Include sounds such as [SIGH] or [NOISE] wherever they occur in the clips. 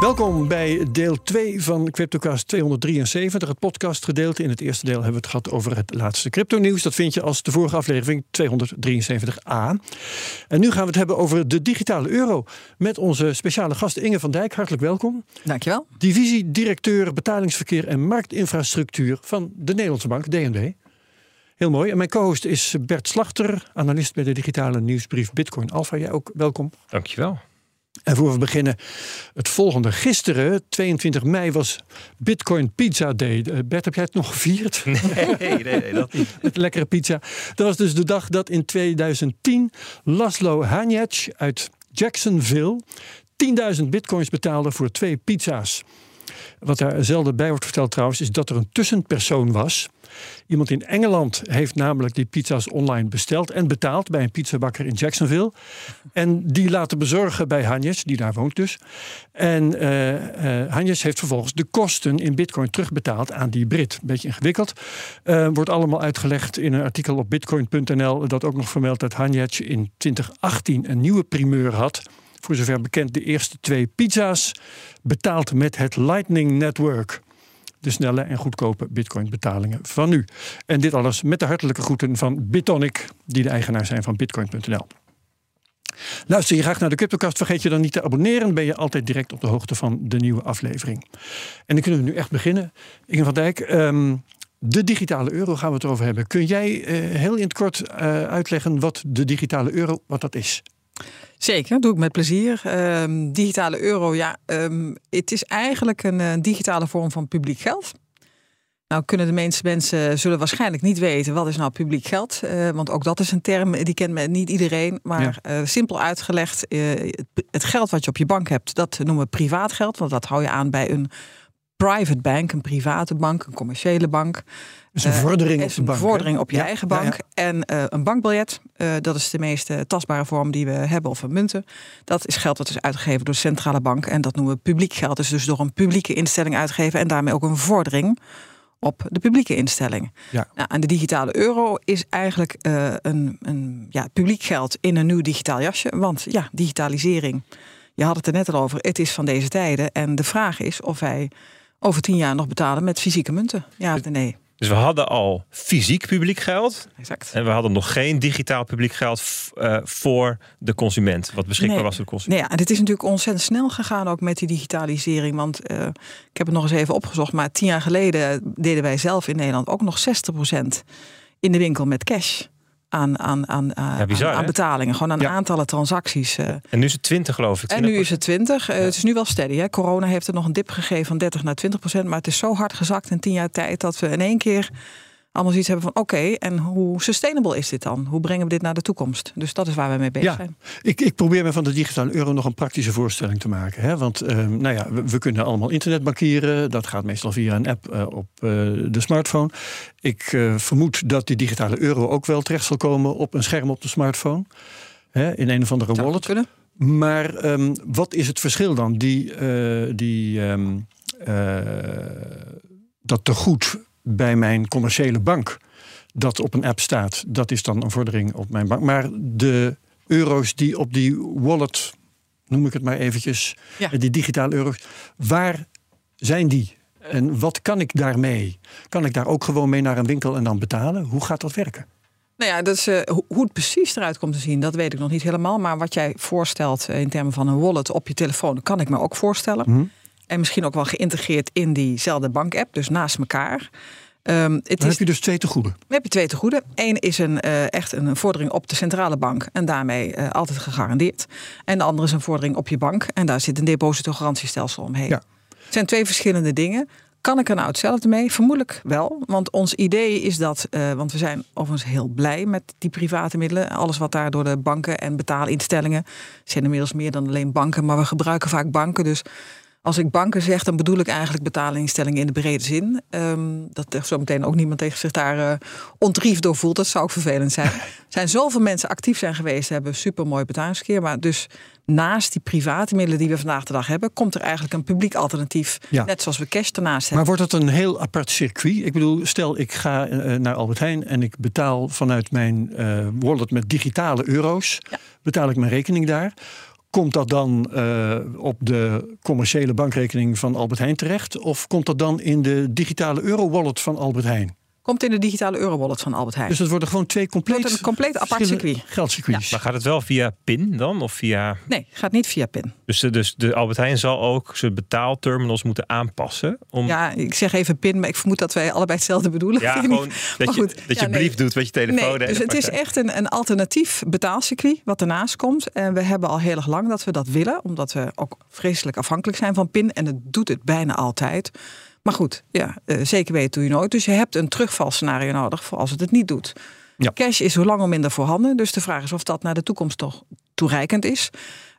Welkom bij deel 2 van CryptoCast 273, het podcastgedeelte. In het eerste deel hebben we het gehad over het laatste crypto-nieuws. Dat vind je als de vorige aflevering 273a. En nu gaan we het hebben over de digitale euro. Met onze speciale gast Inge van Dijk. Hartelijk welkom. Dankjewel. Divisiedirecteur betalingsverkeer en marktinfrastructuur van de Nederlandse Bank, DNB. Heel mooi. En mijn co-host is Bert Slachter, analist bij de digitale nieuwsbrief Bitcoin Alpha. Jij ook welkom. Dankjewel. En voor we beginnen, het volgende. Gisteren, 22 mei, was Bitcoin Pizza Day. Uh, Bert, heb jij het nog gevierd? [LAUGHS] Nee, nee, nee dat niet. [LAUGHS] Met lekkere pizza. Dat was dus de dag dat in 2010 Laszlo Hanyac uit Jacksonville 10.000 bitcoins betaalde voor twee pizza's. Wat daar zelden bij wordt verteld trouwens, is dat er een tussenpersoon was. Iemand in Engeland heeft namelijk die pizza's online besteld en betaald bij een pizzabakker in Jacksonville. En die laten bezorgen bij Hanjes, die daar woont dus. En uh, Hanjes heeft vervolgens de kosten in bitcoin terugbetaald aan die Brit. Beetje ingewikkeld. Uh, wordt allemaal uitgelegd in een artikel op bitcoin.nl dat ook nog vermeldt dat Hanjes in 2018 een nieuwe primeur had voor zover bekend de eerste twee pizza's, betaald met het Lightning Network. De snelle en goedkope bitcoin-betalingen van nu. En dit alles met de hartelijke groeten van Bitonic, die de eigenaar zijn van bitcoin.nl. Luister je graag naar de CryptoCast, vergeet je dan niet te abonneren. Ben je altijd direct op de hoogte van de nieuwe aflevering. En dan kunnen we nu echt beginnen. Inge van Dijk, um, de digitale euro gaan we het over hebben. Kun jij uh, heel in het kort uh, uitleggen wat de digitale euro wat dat is? Zeker, doe ik met plezier. Um, digitale euro, ja, um, het is eigenlijk een, een, digitale vorm van publiek geld. Nou kunnen de meeste mensen zullen waarschijnlijk niet weten wat is nou publiek geld. Uh, want ook dat is een term, die kent niet iedereen. Maar ja. uh, simpel uitgelegd, uh, het geld wat je op je bank hebt, dat noemen we privaat geld. Want dat hou je aan bij een private bank, een private bank, een commerciële bank. Dus een vordering uh, op de bank. Een vordering op je ja, eigen bank. Ja, ja. En uh, een bankbiljet, uh, dat is de meest tastbare vorm die we hebben, of een munten. Dat is geld dat is uitgegeven door de centrale bank. En dat noemen we publiek geld. Dus, dus door een publieke instelling uitgegeven. En daarmee ook een vordering op de publieke instelling. Ja. Nou, en de digitale euro is eigenlijk een, een ja, publiek geld in een nieuw digitaal jasje. Want ja, digitalisering, je had het er net al over, het is van deze tijden. En de vraag is of wij over tien jaar nog betalen met fysieke munten. Ja of nee? Dus we hadden al fysiek publiek geld. Exact. En we hadden nog geen digitaal publiek geld uh, voor de consument. Wat beschikbaar nee. was voor de consument. Nee, ja, dit is natuurlijk ontzettend snel gegaan ook met die digitalisering. Want uh, ik heb het nog eens even opgezocht. Maar tien jaar geleden deden wij zelf in Nederland ook nog 60% in de winkel met cash aan, aan, aan, ja, bizar, aan, aan betalingen. Gewoon aan ja. aantallen transacties. Uh. En nu is het 20 geloof ik. 20%. En nu is het 20. Uh, ja. Het is nu wel steady. Hè? Corona heeft er nog een dip gegeven van 30 naar 20 procent. Maar het is zo hard gezakt in 10 jaar tijd dat we in één keer allemaal zoiets hebben van oké, okay, en hoe sustainable is dit dan? Hoe brengen we dit naar de toekomst? Dus dat is waar we mee bezig ja, zijn. Ik, ik probeer me van de digitale euro nog een praktische voorstelling te maken. Hè? Want uh, nou ja, we, we, kunnen allemaal internetbankieren. Dat gaat meestal via een app uh, op uh, de smartphone. Ik vermoed dat die digitale euro ook wel terecht zal komen op een scherm op de smartphone. Hè? In een of andere Zou wallet. Kunnen? Maar um, wat is het verschil dan? Die, die um, dat tegoed bij mijn commerciële bank dat op een app staat, dat is dan een vordering op mijn bank. Maar de euro's die op die wallet, noem ik het maar eventjes, ja. die digitale euro's, waar zijn die? En wat kan ik daarmee? Kan ik daar ook gewoon mee naar een winkel en dan betalen? Hoe gaat dat werken? Nou ja, dat is, uh, hoe het precies eruit komt te zien, dat weet ik nog niet helemaal. Maar wat jij voorstelt in termen van een wallet op je telefoon, kan ik me ook voorstellen. Mm-hmm. En misschien ook wel geïntegreerd in diezelfde bank-app, dus naast elkaar. Um, het dan is, heb je dus twee te goede. Dan heb je twee te goede. Eén is een, uh, echt een vordering op de centrale bank en daarmee uh, altijd gegarandeerd. En de andere is een vordering op je bank en daar zit een depositogarantiestelsel omheen. Ja. Het zijn twee verschillende dingen. Kan ik er nou hetzelfde mee? Vermoedelijk wel. Want ons idee is dat, uh, want we zijn overigens heel blij met die private middelen. Alles wat daar door de banken en betaalinstellingen zijn inmiddels meer dan alleen banken, maar we gebruiken vaak banken. Dus Als ik banken zeg, dan bedoel ik eigenlijk betalingstellingen in de brede zin. Um, dat er zo meteen ook niemand tegen zich daar uh, ontriefd door voelt. Dat zou ook vervelend zijn. [LAUGHS] er zijn zoveel mensen actief zijn geweest, hebben super mooi betalingskeer. Maar dus naast die private middelen die we vandaag de dag hebben, komt er eigenlijk een publiek alternatief. Net zoals we cash ernaast hebben. Maar wordt het een heel apart circuit? Ik bedoel, stel ik ga uh, naar Albert Heijn en ik betaal vanuit mijn uh, wallet met digitale euro's. Ja. Betaal ik mijn rekening daar. Komt dat dan uh, op de commerciële bankrekening van Albert Heijn terecht? Of komt dat dan in de digitale euro-wallet van Albert Heijn? Komt in de digitale eurowallet van Albert Heijn. Dus het worden gewoon twee compleet, een compleet apart circuit. Geldcircuits. Maar gaat het wel via PIN dan? Of via... Nee, gaat niet via PIN. Dus de, dus de Albert Heijn zal ook zijn betaalterminals moeten aanpassen? Om... Ja, ik zeg even PIN, maar ik vermoed dat wij allebei hetzelfde bedoelen. Ja, gewoon dat je, dat je brief doet met je telefoon. Nee, dus het is echt een, een alternatief betaalcircuit wat ernaast komt. En we hebben al heel erg lang dat we dat willen. Omdat we ook vreselijk afhankelijk zijn van PIN. En het doet het bijna altijd. Maar goed, ja, uh, zeker weten doe je nooit. Dus je hebt een terugvalscenario nodig voor als het het niet doet. Ja. Cash is hoe lang al minder voorhanden. Dus de vraag is of dat naar de toekomst toch toereikend is.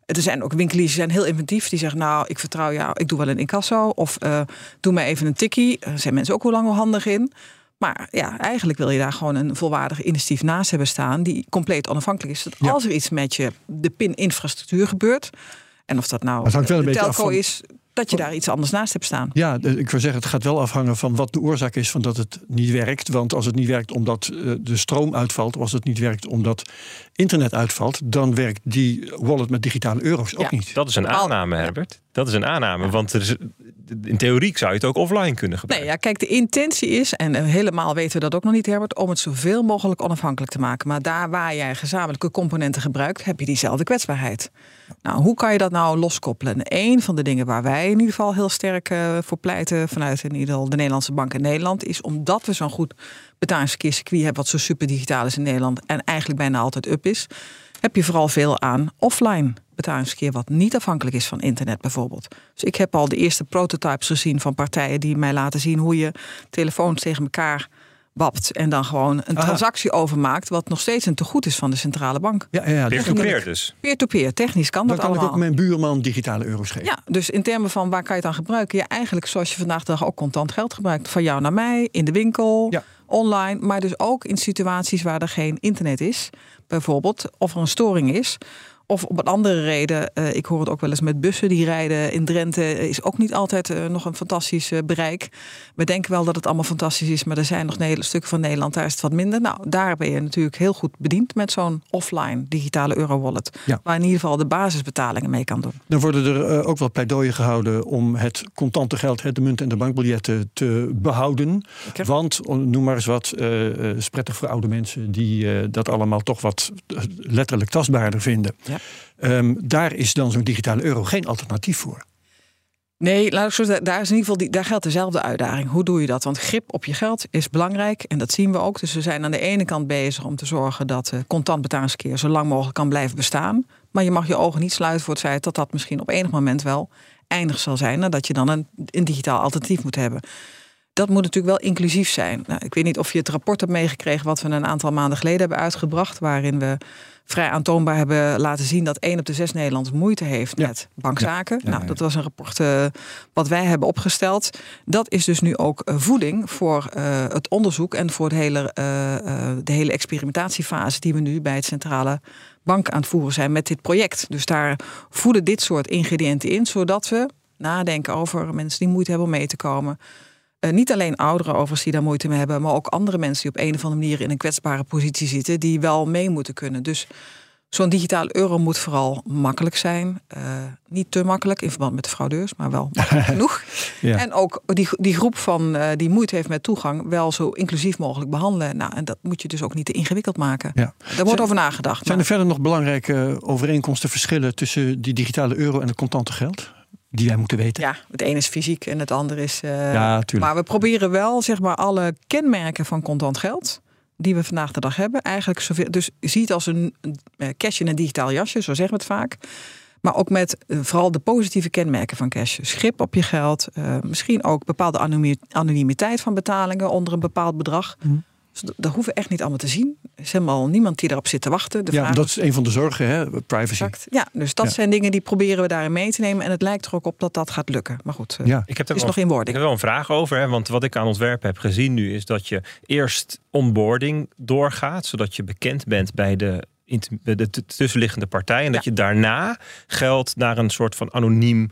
Er zijn ook winkeliers die zijn heel inventief. Die zeggen, nou, ik vertrouw jou, ik doe wel een incasso. Of uh, doe me even een tikkie. Daar zijn mensen ook hoe lang al handig in. Maar ja, eigenlijk wil je daar gewoon een volwaardig initiatief naast hebben staan... die compleet onafhankelijk is. Dat ja. als er iets met je de PIN-infrastructuur gebeurt... en of dat nou dat de telco van... is dat je daar iets anders naast hebt staan. Ja, ik wil zeggen, het gaat wel afhangen van wat de oorzaak is van dat het niet werkt. Want als het niet werkt omdat eh, de stroom uitvalt, of als het niet werkt omdat internet uitvalt, dan werkt die wallet met digitale euro's ook niet. Dat is een aanname, Herbert. Dat is een aanname, want er is, in theorie zou je het ook offline kunnen gebruiken. Nee, ja, kijk, de intentie is, en helemaal weten we dat ook nog niet, Herbert, om het zoveel mogelijk onafhankelijk te maken. Maar daar waar jij gezamenlijke componenten gebruikt, heb je diezelfde kwetsbaarheid. Nou, hoe kan je dat nou loskoppelen? een van de dingen waar wij in ieder geval heel sterk uh, voor pleiten vanuit in ieder geval de Nederlandse Bank in Nederland, is omdat we zo'n goed betalingsverkeerscircuit hebben, wat zo super digitaal is in Nederland en eigenlijk bijna altijd up is, heb je vooral veel aan offline betalingsverkeer wat niet afhankelijk is van internet bijvoorbeeld. Dus ik heb al de eerste prototypes gezien van partijen die mij laten zien hoe je telefoons tegen elkaar wapt en dan gewoon een transactie overmaakt, wat nog steeds een tegoed is van de centrale bank. Ja, ja, peer-to-peer dus. Peer-to-peer, technisch kan dan dat allemaal. Dan kan ik ook mijn buurman digitale euro's geven. Ja, dus in termen van waar kan je het aan gebruiken? Ja, eigenlijk zoals je vandaag de dag ook contant geld gebruikt. Van jou naar mij, in de winkel, ja. Online, maar dus ook in situaties waar er geen internet is. Bijvoorbeeld, of er een storing is of op een andere reden, uh, ik hoor het ook wel eens met bussen die rijden in Drenthe, is ook niet altijd uh, nog een fantastisch uh, bereik. We denken wel dat het allemaal fantastisch is, maar er zijn nog hele stukken van Nederland, daar is het wat minder. Nou, daar ben je natuurlijk heel goed bediend met zo'n offline digitale eurowallet. Ja. Waar in ieder geval de basisbetalingen mee kan doen. Dan worden er ook wel pleidooien gehouden om het contante geld, de munt en de bankbiljetten te behouden. Want, noem maar eens wat, is prettig voor oude mensen die dat allemaal toch wat letterlijk tastbaarder vinden. Ja. Um, daar is dan zo'n digitale euro geen alternatief voor. Nee, laat ik zo zeggen, daar, is in ieder geval die, daar geldt dezelfde uitdaging. Hoe doe je dat? Want grip op je geld is belangrijk en dat zien we ook. Dus we zijn aan de ene kant bezig om te zorgen dat uh, contant betalingskeer zo lang mogelijk kan blijven bestaan. Maar je mag je ogen niet sluiten voor het feit dat dat misschien op enig moment wel eindig zal zijn. En dat je dan een, een digitaal alternatief moet hebben dat moet natuurlijk wel inclusief zijn. Nou, ik weet niet of je het rapport hebt meegekregen wat we een aantal maanden geleden hebben uitgebracht, waarin we vrij aantoonbaar hebben laten zien dat één op de zes Nederlanders moeite heeft met bankzaken. nou, dat was een rapport uh, wat wij hebben opgesteld. Dat is dus nu ook uh, voeding voor uh, het onderzoek en voor de hele, de hele experimentatiefase die we nu bij het centrale bank aan het voeren zijn met dit project. Dus daar voeden dit soort ingrediënten in, zodat we nadenken over mensen die moeite hebben om mee te komen. Uh, niet alleen ouderen overigens die daar moeite mee hebben, maar ook andere mensen die op een of andere manier in een kwetsbare positie zitten, die wel mee moeten kunnen. Dus zo'n digitale euro moet vooral makkelijk zijn. Uh, niet te makkelijk in verband met de fraudeurs, maar wel makkelijk [LAUGHS] genoeg. Ja. En ook die, die groep van uh, die moeite heeft met toegang wel zo inclusief mogelijk behandelen. Nou, en dat moet je dus ook niet te ingewikkeld maken. Ja. Daar wordt over nagedacht. Zijn er verder nog belangrijke overeenkomsten, verschillen tussen die digitale euro en het contante geld? Die wij moeten weten. Ja, het ene is fysiek en het andere is. Uh, ja, maar we proberen wel zeg maar alle kenmerken van contant geld die we vandaag de dag hebben, eigenlijk zoveel. Dus je ziet als een, een cash in een digitaal jasje, zo zeggen we het vaak. Maar ook met uh, vooral de positieve kenmerken van cash. Schip op je geld. Uh, misschien ook bepaalde anonimiteit van betalingen onder een bepaald bedrag. Mm Dus dat hoeven we echt niet allemaal te zien. Er is helemaal niemand die erop zit te wachten. De ja, vraag dat is een van de zorgen, hè? privacy. Exact. Ja, dus dat Ja. zijn dingen die proberen we daarin mee te nemen. En het lijkt er ook op dat dat gaat lukken. Maar goed, eh, Ja. Ik heb er is wel, nog in ik wording. heb wel een vraag over. Hè, want wat ik aan ontwerp heb gezien nu is dat je eerst onboarding doorgaat. Zodat je bekend bent bij de, de tussenliggende partij. En dat je daarna geld naar een soort van anoniem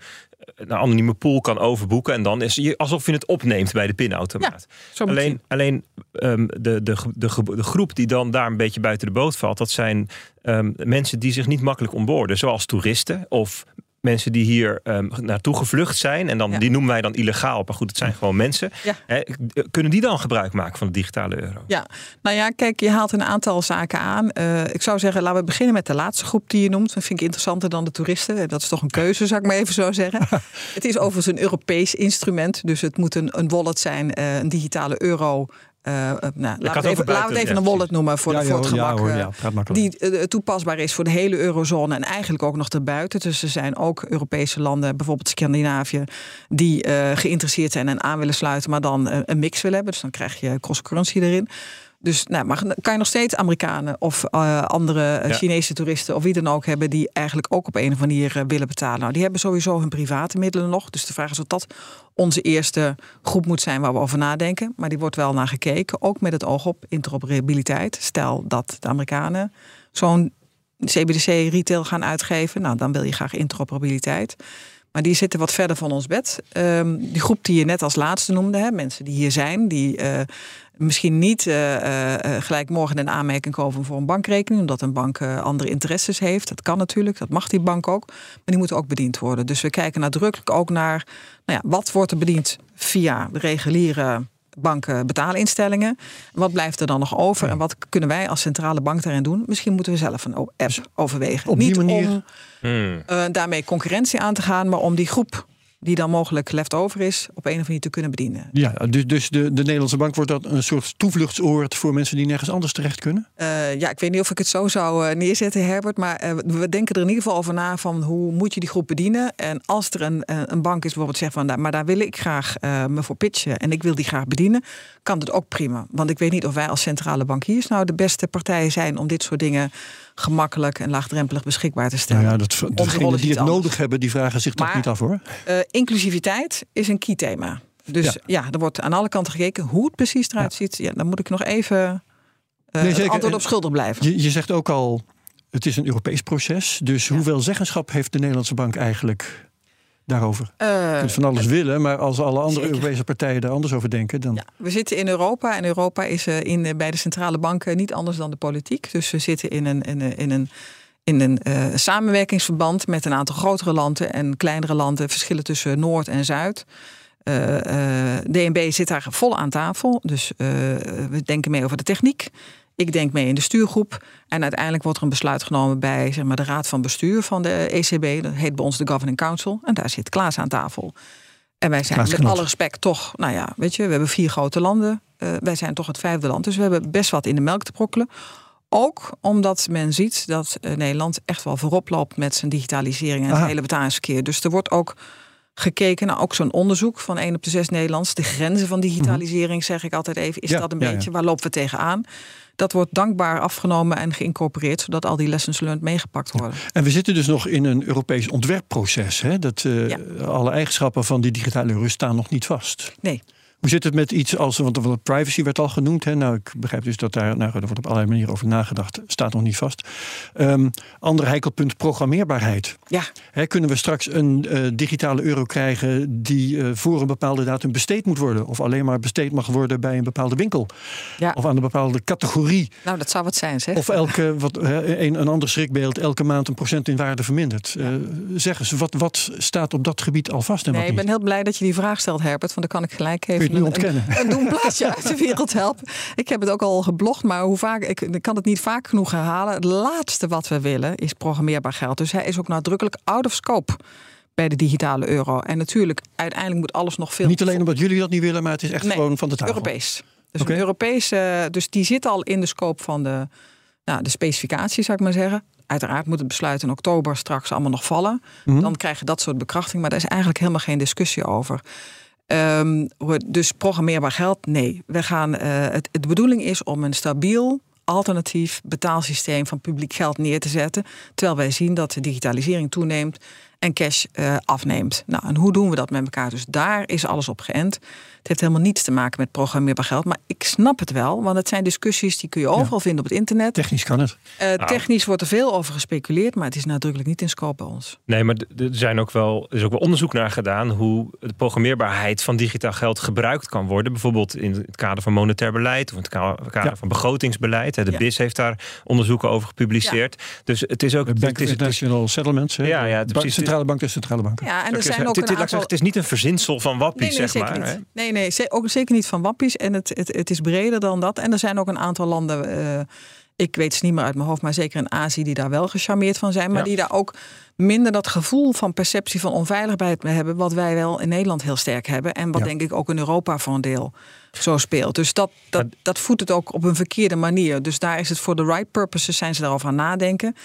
een anonieme pool kan overboeken. En dan is je alsof je het opneemt bij de pinautomaat. Moet Alleen, alleen ehm, de, de, de, de groep die dan daar een beetje buiten de boot valt, dat zijn ehm, mensen die zich niet makkelijk onboorden, zoals toeristen of mensen die hier ehm, naartoe gevlucht zijn. En dan, Ja. die noemen wij dan illegaal. Maar goed, het zijn gewoon mensen. Ja. Kunnen die dan gebruik maken van de digitale euro? Ja, nou ja, kijk, je haalt een aantal zaken aan. Eh, ik zou zeggen, laten we beginnen met de laatste groep die je noemt. Dat vind ik interessanter dan de toeristen. Dat is toch een keuze, zou ik maar even zo zeggen. [LAUGHS] het is overigens een Europees instrument. Dus het moet een, een wallet zijn, eh, een digitale euro. Eh, eh, nou, laten, we even, laten we het even een wallet noemen voor, ja, de, voor het ja, gemak. hoor, die eh, toepasbaar is voor de hele eurozone en eigenlijk ook nog erbuiten. Dus er zijn ook Europese landen, bijvoorbeeld Scandinavië, die eh, geïnteresseerd zijn en aan willen sluiten, maar dan een mix willen hebben. Dus dan krijg je cross-currency erin. Dus nou, maar kan je nog steeds Amerikanen of eh, andere eh, Ja. Chinese toeristen of wie dan ook hebben die eigenlijk ook op een of andere manier eh, willen betalen. Nou, die hebben sowieso hun private middelen nog. Dus de vraag is of dat onze eerste groep moet zijn waar we over nadenken. Maar die wordt wel naar gekeken, ook met het oog op interoperabiliteit. Stel dat de Amerikanen zo'n CBDC retail gaan uitgeven. Nou, dan wil je graag interoperabiliteit. Maar die zitten wat verder van ons bed. Ehm, die groep die je net als laatste noemde, hè, mensen die hier zijn, die misschien niet eh, eh, eh, gelijk morgen in aanmerking komen voor een bankrekening, omdat een bank andere interesses heeft. Dat kan natuurlijk, dat mag die bank ook. Maar die moeten ook bediend worden. Dus we kijken nadrukkelijk ook naar nou ja, wat wordt er bediend via de reguliere banken betaalinstellingen. Wat blijft er dan nog over? En wat kunnen wij als centrale bank daarin doen? Misschien moeten we zelf een app overwegen. op die Niet manier- om Hmm. eh, daarmee concurrentie aan te gaan, maar om die groep die dan mogelijk left over is, op een of andere manier te kunnen bedienen. Ja, dus, dus de, de Nederlandse bank wordt dat een soort toevluchtsoord voor mensen die nergens anders terecht kunnen? Eh, ja, ik weet niet of ik het zo zou eh, neerzetten, Herbert. Maar eh, we denken er in ieder geval over na van hoe moet je die groep bedienen. En als er een, een bank is bijvoorbeeld zegt van, nou, maar daar wil ik graag me voor pitchen en ik wil die graag bedienen, kan dat ook prima. Want ik weet niet of wij als centrale bankiers nou de beste partijen zijn om dit soort dingen gemakkelijk en laagdrempelig beschikbaar te stellen. Nou ja, dat, degenen die het anders. nodig hebben, die vragen zich toch Maar- niet af hoor. Eh, inclusiviteit is een key thema. Dus Ja. ja. er wordt aan alle kanten gekeken hoe het precies eruit ziet. Ja, dan moet ik nog even eh Nee, het zeker. antwoord op schuldig blijven. Je, je zegt ook al, het is een Europees proces. Dus hoeveel zeggenschap heeft de Nederlandse bank eigenlijk daarover? Je Eh, kunt van alles willen, maar als alle andere zeker. Europese partijen daar anders over denken, dan... ja, we zitten in Europa en Europa is eh, in, bij de centrale banken niet anders dan de politiek. Dus we zitten in een, in een, in een, in een eh, samenwerkingsverband met een aantal grotere landen en kleinere landen, verschillen tussen Noord en Zuid. Eh, DNB zit daar vol aan tafel, dus we denken mee over de techniek. Ik denk mee in de stuurgroep. En uiteindelijk wordt er een besluit genomen bij zeg maar, de raad van bestuur van de ECB. Dat heet bij ons de Governing Council. En daar zit Klaas aan tafel. En wij zijn met alle respect toch, nou ja, weet je, we hebben vier grote landen. Eh, wij zijn toch het vijfde land. Dus we hebben best wat in de melk te brokkelen. Ook omdat men ziet dat eh, Nederland echt wel voorop loopt met zijn digitalisering en het hele betalingsverkeer. Dus er wordt ook gekeken naar ook zo'n onderzoek van 1 op de 6 Nederlands. De grenzen van digitalisering, zeg ik altijd even. Is Ja, dat een ja, ja. beetje? Waar lopen we tegenaan? Dat wordt dankbaar afgenomen en geïncorporeerd, zodat al die lessons learned meegepakt worden. En we zitten dus nog in een Europees ontwerpproces. Hè? Dat, eh, Ja. Alle eigenschappen van die digitale euro staan nog niet vast. Nee. Hoe zit het met iets als, want privacy werd al genoemd. Hè? Nou, ik begrijp dus dat daar, nou, er wordt op allerlei manieren over nagedacht. Staat nog niet vast. Ehm ander heikelpunt, programmeerbaarheid. Ja, Hè, kunnen we straks een eh, digitale euro krijgen die eh, voor een bepaalde datum besteed moet worden? Of alleen maar besteed mag worden bij een bepaalde winkel? ja. Of aan een bepaalde categorie? nou dat zou wat zijn zeg. Of elke, wat, hè, een, een ander schrikbeeld, elke maand een procent in waarde vermindert. Eh, zeg eens, wat, wat staat op dat gebied al vast en Nee, wat ik niet? ben heel blij dat je die vraag stelt, Herbert. Want dan kan ik gelijk even [LAUGHS] een- ontkennen? Een, een doemplaatje uit de wereld helpen. Ik heb het ook al geblogd, maar hoe vaak, ik, ik kan het niet vaak genoeg herhalen. Het laatste wat we willen is programmeerbaar geld. Dus hij is ook nadrukkelijk out of scope bij de digitale euro. En natuurlijk, uiteindelijk moet alles nog veel... Niet alleen omdat jullie dat niet willen, maar het is echt Nee, gewoon van de tafel. Europees. Dus een Europese, dus die zit al in de scope van de, nou, de specificatie, zou ik maar zeggen. Uiteraard moet het besluit in oktober straks allemaal nog vallen. Mhm. Dan krijg je dat soort bekrachting, maar daar is eigenlijk helemaal geen discussie over. Ehm, dus programmeerbaar geld? Nee. We gaan, uh, het, de bedoeling is om een stabiel alternatief betaalsysteem van publiek geld neer te zetten. Terwijl wij zien dat de digitalisering toeneemt en cash uh, afneemt. Nou, en hoe doen we dat met elkaar? Dus daar is alles op geënt. Het heeft helemaal niets te maken met programmeerbaar geld. Maar ik snap het wel, want het zijn discussies die kun je overal vinden op het internet. Technisch kan het. Uh, Technisch wordt er veel over gespeculeerd, maar het is nadrukkelijk niet in scope bij ons. Nee, maar er, zijn ook wel, er is ook wel onderzoek naar gedaan hoe de programmeerbaarheid van digitaal geld gebruikt kan worden. Bijvoorbeeld in het kader van monetair beleid of in het kader van begrotingsbeleid. De BIS heeft daar onderzoeken over gepubliceerd. Dus het is ook. De Bank het is, International Settlements. Ja, ja, precies. Centrale bank is centrale bank. Ja, en er zijn ook een aantal... zeggen, het is niet een verzinsel van wappies, nee, zeg maar. Niet. Nee, nee, ook zeker niet van wappies. En het, het, het is breder dan dat. En er zijn ook een aantal landen, uh, ik weet het niet meer uit mijn hoofd, maar zeker in Azië, die daar wel gecharmeerd van zijn. Maar die daar ook minder dat gevoel van perceptie van onveiligheid hebben. Wat wij wel in Nederland heel sterk hebben. En wat denk ik ook in Europa voor een deel zo speelt. Dus dat, dat, dat voedt het ook op een verkeerde manier. Dus daar is het voor de right purposes zijn ze daarover aan nadenken.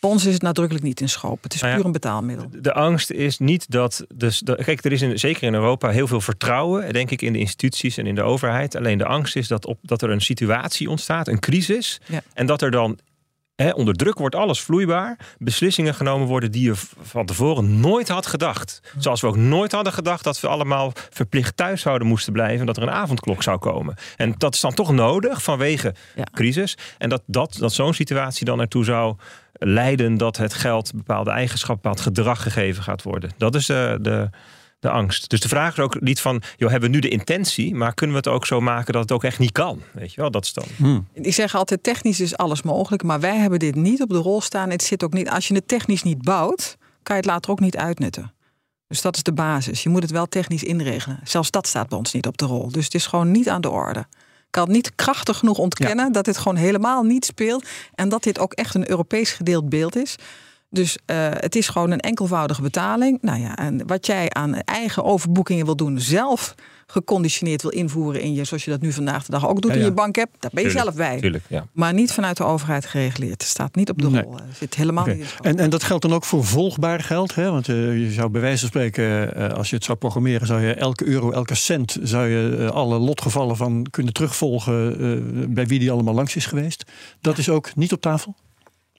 Bij ons is het nadrukkelijk niet in schoop. Het is nou puur een betaalmiddel. De angst is niet dat. Dus, kijk, er is in, zeker in Europa heel veel vertrouwen, denk ik, in de instituties en in de overheid. Alleen de angst is dat, op, dat er een situatie ontstaat, een crisis. En dat er dan onder druk wordt alles vloeibaar. Beslissingen genomen worden die je van tevoren nooit had gedacht. Zoals we ook nooit hadden gedacht dat we allemaal verplicht thuis zouden moesten blijven. En dat er een avondklok zou komen. En dat is dan toch nodig vanwege crisis. En dat, dat, dat zo'n situatie dan ertoe zou leiden dat het geld bepaalde eigenschappen, bepaald gedrag gegeven gaat worden. Dat is de, de, de angst. Dus de vraag is ook niet van, joh, hebben we nu de intentie, maar kunnen we het ook zo maken dat het ook echt niet kan? Weet je wel, dat is dan. Hmm. Ik zeg altijd, technisch is alles mogelijk, maar wij hebben dit niet op de rol staan. Het zit ook niet, als je het technisch niet bouwt, kan je het later ook niet uitnutten. Dus dat is de basis. Je moet het wel technisch inregelen. Zelfs dat staat bij ons niet op de rol. Dus het is gewoon niet aan de orde kan niet krachtig genoeg ontkennen dat dit gewoon helemaal niet speelt. En dat dit ook echt een Europees gedeeld beeld is. Dus uh, het is gewoon een enkelvoudige betaling. Nou ja, en wat jij aan eigen overboekingen wil doen, zelf geconditioneerd wil invoeren in je, zoals je dat nu vandaag de dag ook doet in je bank hebt, daar ben je zelf bij. Tuurlijk, ja. Maar niet vanuit de overheid gereguleerd. Het staat niet op de rol. Het zit helemaal niet in en, en dat geldt dan ook voor volgbaar geld, hè? Want uh, je zou bij wijze van spreken, uh, als je het zou programmeren, zou je elke euro, elke cent, zou je alle lotgevallen van kunnen terugvolgen bij wie die allemaal langs is geweest. Dat is ook niet op tafel?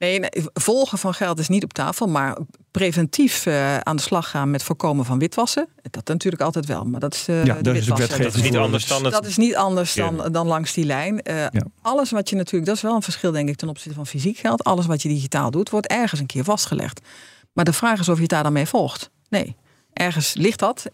Nee, volgen van geld is niet op tafel, maar preventief uh, aan de slag gaan met voorkomen van witwassen. Dat natuurlijk altijd wel, maar dat is, uh, ja, dat is, dat is niet anders dan het... Dat is niet anders dan, dan langs die lijn. Uh, ja. Alles wat je natuurlijk, dat is wel een verschil denk ik ten opzichte van fysiek geld. Alles wat je digitaal doet, wordt ergens een keer vastgelegd. Maar de vraag is of je het daar dan mee volgt. Nee, ergens ligt dat.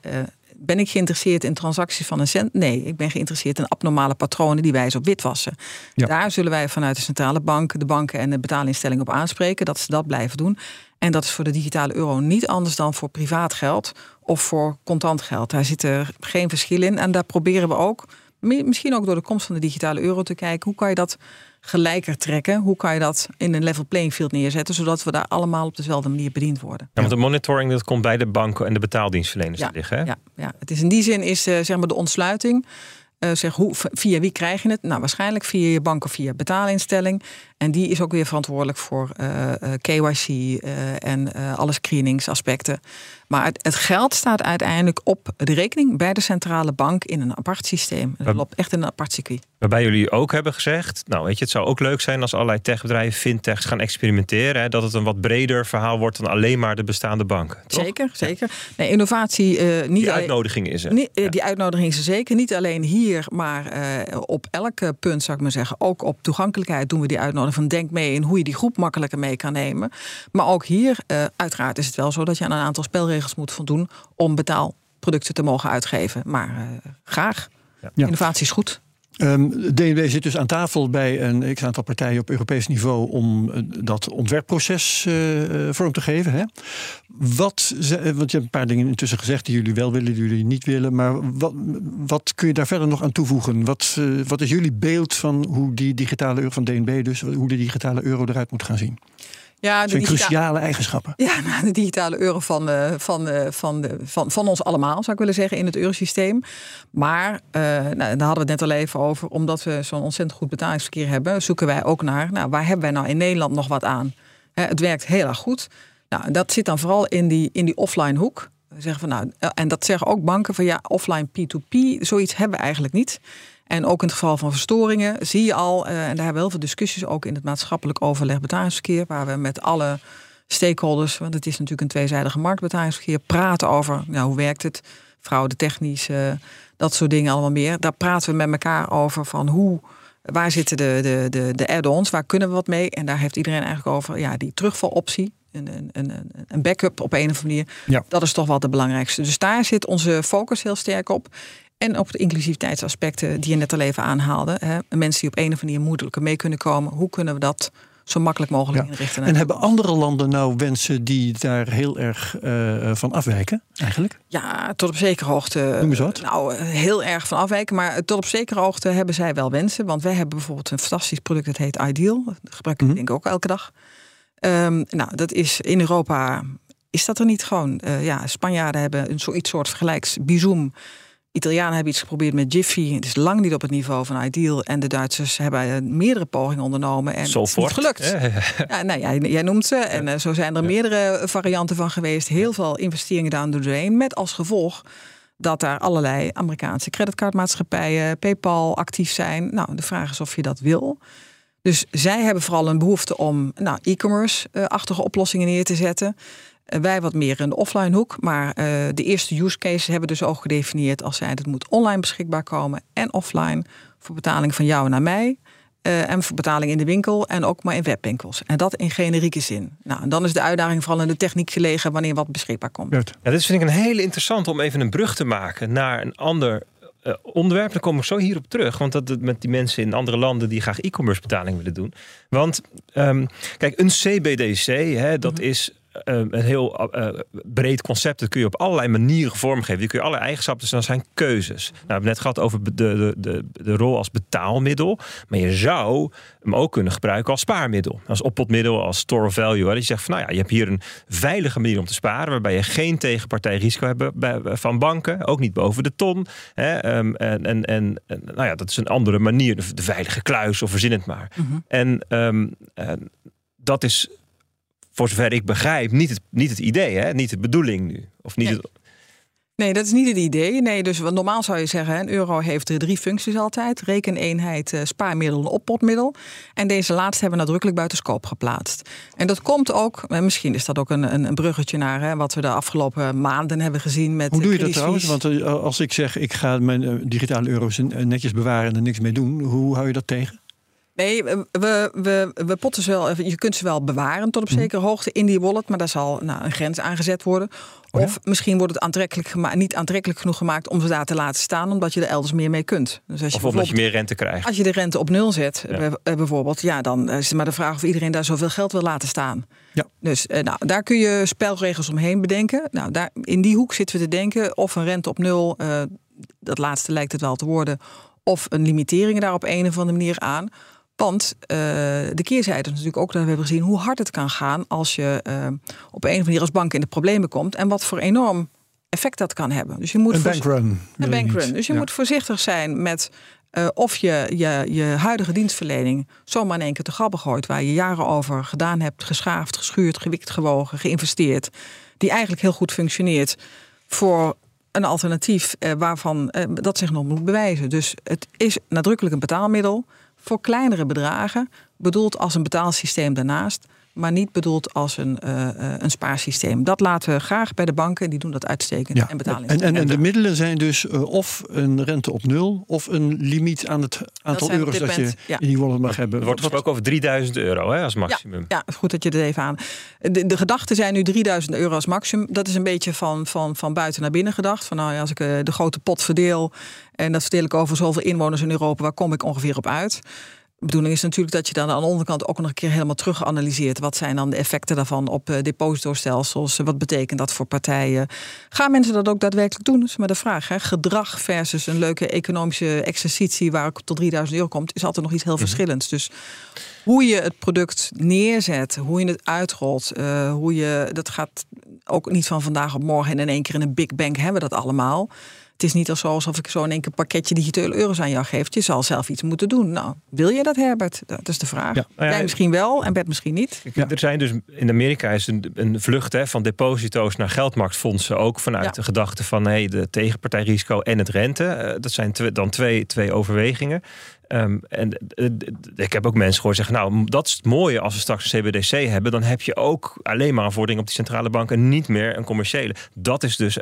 Ben ik geïnteresseerd in transacties van een cent? Nee, ik ben geïnteresseerd in abnormale patronen die wijzen op witwassen. Daar zullen wij vanuit de centrale bank, de banken en de betaalinstellingen op aanspreken dat ze dat blijven doen. En dat is voor de digitale euro niet anders dan voor privaat geld of voor contant geld. Daar zit er geen verschil in. En daar proberen we ook, misschien ook door de komst van de digitale euro, te kijken hoe kan je dat gelijker trekken. Hoe kan je dat in een level playing field neerzetten, zodat we daar allemaal op dezelfde manier bediend worden? Ja, want de monitoring dat komt bij de banken en de betaaldienstverleners ja, te liggen. Hè? Ja, ja, het is in die zin is uh, zeg maar de ontsluiting. Uh, zeg, hoe, via wie krijg je het? Nou, waarschijnlijk via je bank of via betaalinstelling. En die is ook weer verantwoordelijk voor uh, uh, KYC en alle screeningsaspecten. Maar het, het, geld staat uiteindelijk op de rekening bij de centrale bank in een apart systeem. Het loopt echt in een apart circuit. Waarbij jullie ook hebben gezegd, nou weet je, het zou ook leuk zijn als allerlei techbedrijven, fintechs gaan experimenteren. Hè, dat het een wat breder verhaal wordt dan alleen maar de bestaande banken. Toch? Zeker, zeker. Nee, innovatie uh, niet. Die uitnodiging is er. Niet, ja. Die uitnodiging is er zeker. Niet alleen hier, maar uh, op elke punt zou ik maar zeggen. Ook op toegankelijkheid doen we die uitnodiging van denk mee in hoe je die groep makkelijker mee kan nemen. Maar ook hier, uiteraard is het wel zo dat je aan een aantal spelregels moet voldoen om betaalproducten te mogen uitgeven. Maar graag. Ja. Innovatie is goed. Um, DNB zit dus aan tafel bij een x aantal partijen op Europees niveau om uh, dat ontwerpproces uh, vorm te geven. Hè? Wat, want je hebt een paar dingen intussen gezegd die jullie wel willen, die jullie niet willen. Maar wat, wat kun je daar verder nog aan toevoegen? Wat, uh, wat is jullie beeld van hoe die digitale euro van DNB, dus hoe de digitale euro eruit moet gaan zien? Ja, de zijn cruciale eigenschappen. Ja, nou, de digitale euro van, uh, van, uh, van, de, van, van ons allemaal, zou ik willen zeggen, in het eurosysteem. Maar, uh, nou, daar hadden we het net al even over, omdat we zo'n ontzettend goed betalingsverkeer hebben, zoeken wij ook naar, nou, waar hebben wij nou in Nederland nog wat aan? Het werkt heel erg goed. Nou, dat zit dan vooral in die, in die offline hoek. zeggen van nou, en dat zeggen ook banken van ja, offline P2P, zoiets hebben we eigenlijk niet. En ook in het geval van verstoringen zie je al, en daar hebben we heel veel discussies ook in het maatschappelijk overleg betalingsverkeer, waar we met alle stakeholders, want het is natuurlijk een tweezijdige markt betalingsverkeer, praten over nou, hoe werkt het, fraude technisch, dat soort dingen allemaal meer. Daar praten we met elkaar over van hoe, waar zitten de, de, de, de add-ons, waar kunnen we wat mee? En daar heeft iedereen eigenlijk over, ja, die terugvaloptie, een, een, een backup op een of andere manier. Ja. Dat is toch wel de belangrijkste. Dus daar zit onze focus heel sterk op. En op de inclusiviteitsaspecten die je net al even aanhaalde. Hè. Mensen die op een of andere manier moeilijker mee kunnen komen. Hoe kunnen we dat zo makkelijk mogelijk ja. inrichten? En hebben andere landen nou wensen die daar heel erg uh, van afwijken eigenlijk? Ja, tot op zekere hoogte. Noem eens wat. Nou, heel erg van afwijken. Maar tot op zekere hoogte hebben zij wel wensen. Want wij hebben bijvoorbeeld een fantastisch product dat heet Ideal. Dat gebruiken we mm denk ik ook elke dag. Um, nou, dat is in Europa is dat er niet gewoon. Uh, ja, Spanjaarden hebben een zoiets soort vergelijks Bizoom. Italianen hebben iets geprobeerd met Jiffy. Het is lang niet op het niveau van Ideal. En de Duitsers hebben meerdere pogingen ondernomen. En zo het is niet gelukt. Ja, nou, jij, jij noemt ze. En uh, zo zijn er meerdere varianten van geweest. Heel veel investeringen down the drain. Met als gevolg dat daar allerlei Amerikaanse creditcardmaatschappijen, PayPal actief zijn. Nou, de vraag is of je dat wil. Dus zij hebben vooral een behoefte om nou, e-commerce-achtige oplossingen neer te zetten. Eh, wij wat meer in de offline hoek. Maar uh, de eerste use cases hebben dus ook gedefinieerd als zij het moet online beschikbaar komen en offline voor betaling van jou naar mij. Uh, en voor betaling in de winkel en ook maar in webwinkels. En dat in generieke zin. Nou, en dan is de uitdaging vooral in de techniek gelegen wanneer wat beschikbaar komt. Ja, dit vind ik een hele interessant om even een brug te maken naar een ander uh, onderwerp. Dan kom ik zo hierop terug. Want dat met die mensen in andere landen die graag e-commerce betaling willen doen. Want um, kijk, een CBDC, hè, dat mm -hmm. is een heel uh, breed concept. Dat kun je op allerlei manieren vormgeven. Die kun je alle eigenschappen. Dus dan zijn keuzes. Nou, we hebben net gehad over de, de, de, de rol als betaalmiddel. Maar je zou hem ook kunnen gebruiken als spaarmiddel. Als oppotmiddel, als store of value. Hè. Dat je zegt van nou ja, je hebt hier een veilige manier om te sparen. Waarbij je geen tegenpartijrisico hebt bij, van banken. Ook niet boven de ton. Hè. Um, en, en, en nou ja, dat is een andere manier. De, de veilige kluis of verzin het maar. Mm -hmm. En um, dat is voor zover ik begrijp, niet het, niet het idee, hè? niet de bedoeling nu. Of niet nee. het... Nee, dat is niet het idee. Nee, dus normaal zou je zeggen, een euro heeft drie functies altijd. Rekeneenheid, uh, spaarmiddel en oppotmiddel. En deze laatste hebben we nadrukkelijk buiten scope geplaatst. En dat komt ook, en misschien is dat ook een, een, een bruggetje naar hè, wat we de afgelopen maanden hebben gezien met Hoe doe je dat trouwens? Want uh, als ik zeg, ik ga mijn uh, digitale euro's netjes bewaren en er niks mee doen. Hoe hou je dat tegen? Nee, we, we, we potten ze wel. Je kunt ze wel bewaren tot op zekere hoogte in die wallet, maar daar zal nou, een grens aangezet worden. Oh ja? Of misschien wordt het aantrekkelijk niet aantrekkelijk genoeg gemaakt om ze daar te laten staan, omdat je er elders meer mee kunt. Dus als je of omdat je meer rente krijgt. Als je de rente op nul zet, ja. bijvoorbeeld, ja, dan is het maar de vraag of iedereen daar zoveel geld wil laten staan. Ja. Dus nou, daar kun je spelregels omheen bedenken. Nou, daar, in die hoek zitten we te denken of een rente op nul, uh, dat laatste lijkt het wel te worden, of een limitering daar op een of andere manier aan. Want uh, de keerzijde is natuurlijk ook dat we hebben gezien hoe hard het kan gaan als je uh, op een of andere manier als bank in de problemen komt en wat voor enorm effect dat kan hebben. Dus je moet een bankrun. Een bankrun. Dus je ja. moet voorzichtig zijn met uh, of je, je je huidige dienstverlening zomaar in één keer te grappen gooit, waar je jaren over gedaan hebt, geschaafd, geschuurd, gewikt, gewogen, geïnvesteerd, die eigenlijk heel goed functioneert voor een alternatief waarvan dat zich nog moet bewijzen. Dus het is nadrukkelijk een betaalmiddel voor kleinere bedragen, bedoeld als een betaalsysteem daarnaast, maar niet bedoeld als een, uh, een spaarsysteem. Dat laten we graag bij de banken, die doen dat uitstekend. Ja. En. En, en, en, de middelen zijn dus uh, of een rente op nul of een limiet aan het aantal dat euro's dat je ja. in die wallet mag hebben. Er wordt gesproken over 3000 euro hè, als maximum. Ja, ja, goed dat je er even aan. De, de gedachten zijn nu 3000 euro als maximum. Dat is een beetje van, van, van buiten naar binnen gedacht. Van nou ja, als ik de grote pot verdeel en dat verdeel ik over zoveel inwoners in Europa, waar kom ik ongeveer op uit? Bedoeling is natuurlijk dat je dan aan de onderkant ook nog een keer helemaal terug analyseert. Wat zijn dan de effecten daarvan op uh, depositostelsels? Wat betekent dat voor partijen? Gaan mensen dat ook daadwerkelijk doen? Dat is maar de vraag. Hè? Gedrag versus een leuke economische exercitie waar ik tot 3000 euro komt, is altijd nog iets heel verschillends. Dus hoe je het product neerzet, hoe je het uitrolt, uh, hoe je dat gaat ook niet van vandaag op morgen en in één keer in een big bang hebben we dat allemaal. Het is niet alsof ik zo in één keer een pakketje digitale euro's aan jou geef. Je zal zelf iets moeten doen. Nou, wil je dat, Herbert? Dat is de vraag. Nou ja, Jij misschien wel en Bert misschien niet. Er zijn dus in Amerika is een, een vlucht hè, van deposito's naar geldmarktfondsen. Ook vanuit Ja. de gedachte van hey, de tegenpartijrisico en het rente. Eh, dat zijn dan twee, twee overwegingen. Ehm, en eh, ik heb ook mensen gehoord zeggen: Nou, dat is het mooie als we straks een CBDC hebben. Dan heb je ook alleen maar een vordering op die centrale bank en niet meer een commerciële. Dat is dus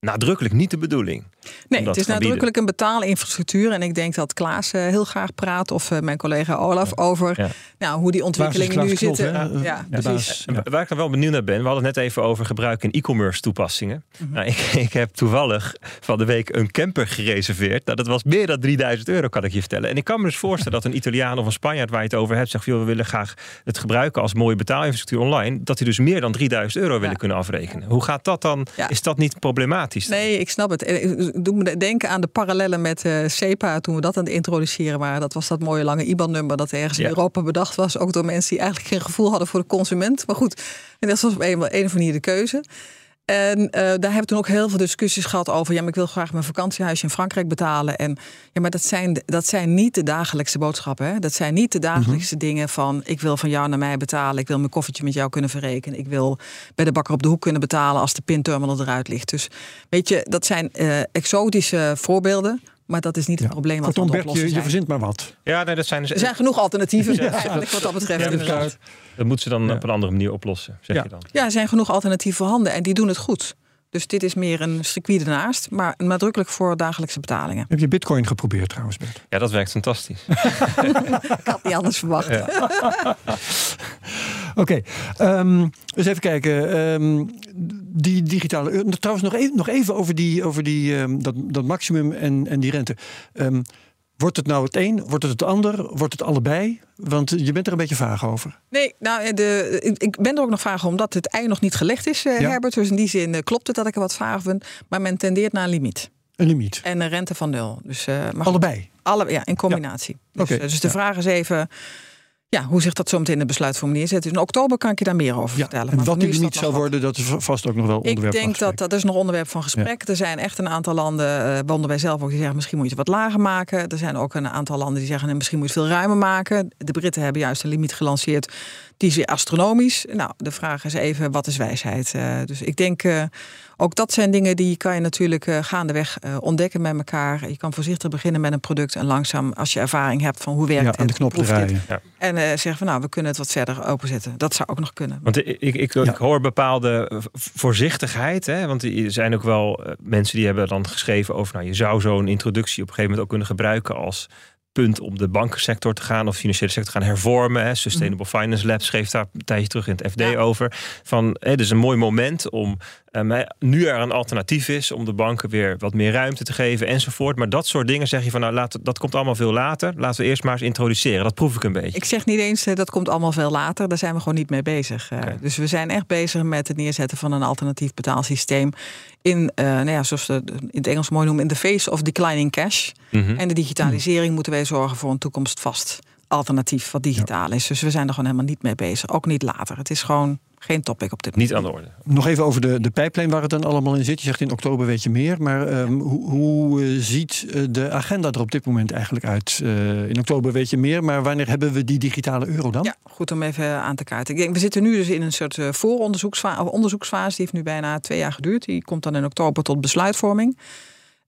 nadrukkelijk niet de bedoeling. Nee, het is nadrukkelijk een betaalinfrastructuur. En ik denk dat Klaas eh, heel graag praat, of eh, mijn collega Olaf, over Ja. nou, hoe die ontwikkelingen nu zitten. ja, precies. En Waar ik dan wel benieuwd naar ben, we hadden het net even over gebruik in e-commerce toepassingen. Mhm. nou, ik, ik heb toevallig van de week een camper gereserveerd. Nou, dat was meer dan 3000 euro, kan ik je vertellen. En ik kan me dus voorstellen dat een Italiaan of een Spanjaard waar je het over hebt, zegt: joh, we willen graag het gebruiken als mooie betaalinfrastructuur online. Dat die dus meer dan 3000 euro willen Ja. kunnen afrekenen. Hoe gaat dat dan? Ja. Is dat niet problematisch? Nee, ik snap het. Eh, Ik doe me denken aan de parallellen met eh SEPA toen we dat aan het introduceren waren. Dat was dat mooie lange IBAN-nummer dat ergens Ja. in Europa bedacht was. Ook door mensen die eigenlijk geen gevoel hadden voor de consument. Maar goed, en dat was op een, een of andere manier de keuze. En eh, daar hebben we toen ook heel veel discussies gehad over. Ja, maar ik wil graag mijn vakantiehuisje in Frankrijk betalen. En ja, maar dat zijn, dat zijn niet de dagelijkse boodschappen. Hè? Dat zijn niet de dagelijkse dingen van ik wil van jou naar mij betalen. Ik wil mijn koffietje met jou kunnen verrekenen. Ik wil bij de bakker op de hoek kunnen betalen als de pinterminal eruit ligt. Dus weet je, dat zijn eh, exotische voorbeelden. Maar dat is niet het probleem Kortom, aan het Bert, je, oplossen je verzint maar wat. Ja, nee, dat zijn dus. Er zijn genoeg alternatieven eigenlijk wat dat betreft. Ja, inderdaad. Dat moeten ze dan Ja. op een andere manier oplossen, zeg Ja. je dan. Ja, er zijn genoeg alternatieven voorhanden en die doen het goed. Dus dit is meer een circuit ernaast, maar nadrukkelijk voor dagelijkse betalingen. Heb je bitcoin geprobeerd trouwens, Bert? Ja, dat werkt fantastisch. [LAUGHS] Ik had niet anders verwacht. [LAUGHS] Oké, ehm, eens even kijken. Ehm, die digitale euro. Trouwens, nog even, nog even over, die, over die, ehm, dat, dat maximum en, en die rente. Wordt het nou het een? Wordt het het ander? Wordt het allebei? Want je bent er een beetje vaag over. Nee, nou, de, ik- ik ben er ook nog vaag omdat het ei nog niet gelegd is, eh, Ja. Herbert. Dus in die zin eh, klopt het dat ik er wat vaag vind. Maar men tendeert naar een limiet. Een limiet. En een rente van nul. Dus, eh, maar goed, Allebei. alle, ja, in combinatie. Dus, eh, dus de ja. vraag is even ja, hoe zich dat zo meteen in de besluitvormulier zet. Dus in oktober kan ik je daar meer over Ja. vertellen. En Maar wat nu dat zal worden, dat is vast ook nog wel onderwerp Ik denk dat dat is nog onderwerp van gesprek. Er zijn echt een aantal landen, eh, waaronder wij zelf ook, die zeggen misschien moet je het wat lager maken. Er zijn ook een aantal landen die zeggen nee, misschien moet je het veel ruimer maken. De Britten hebben juist een limiet gelanceerd die is weer astronomisch. Nou, de vraag is even wat is wijsheid? Eh, dus ik denk eh, ook dat zijn dingen die kan je natuurlijk eh, gaandeweg eh, ontdekken met elkaar. Je kan voorzichtig beginnen met een product en langzaam als je ervaring hebt van hoe werkt Ja, het, de knop draaien. En eh, zeggen van nou we kunnen het wat verder openzetten. Dat zou ook nog kunnen. Want ik, ik, ik, ik hoor bepaalde voorzichtigheid. Hè? Want er zijn ook wel mensen die hebben dan geschreven over... Nou, je zou zo'n introductie op een gegeven moment ook kunnen gebruiken als punt om de bankensector te gaan of de financiële sector te gaan hervormen. Hè. Sustainable Finance Lab schreef daar een tijdje terug in het FD Ja. over. Van, hè, dit is een mooi moment om hè, nu er een alternatief is om de banken weer wat meer ruimte te geven enzovoort. Maar dat soort dingen zeg je van nou laat, dat komt allemaal veel later. Laten we eerst maar eens introduceren. Dat proef ik een beetje. Ik zeg niet eens eh, dat komt allemaal veel later. Daar zijn we gewoon niet mee bezig. Eh. Dus we zijn echt bezig met het neerzetten van een alternatief betaalsysteem. In, eh, nou ja, zoals we in het Engels mooi noemen, in the face of declining cash. Mhm. En de digitalisering moeten wij zorgen voor een toekomstvast alternatief wat digitaal is. Dus we zijn er gewoon helemaal niet mee bezig. Ook niet later. Het is gewoon geen topic op dit Niet moment. aan de orde. Nog even over de, de pijplijn waar het dan allemaal in zit. Je zegt in oktober weet je meer. Maar ehm, hoe, hoe eh, ziet eh, de agenda er op dit moment eigenlijk uit? Eh, in oktober weet je meer. Maar wanneer hebben we die digitale euro dan? Ja, goed om even aan te kaarten. Ik denk, we zitten nu dus in een soort vooronderzoeksfase. Die heeft nu bijna twee jaar geduurd. Die komt dan in oktober tot besluitvorming.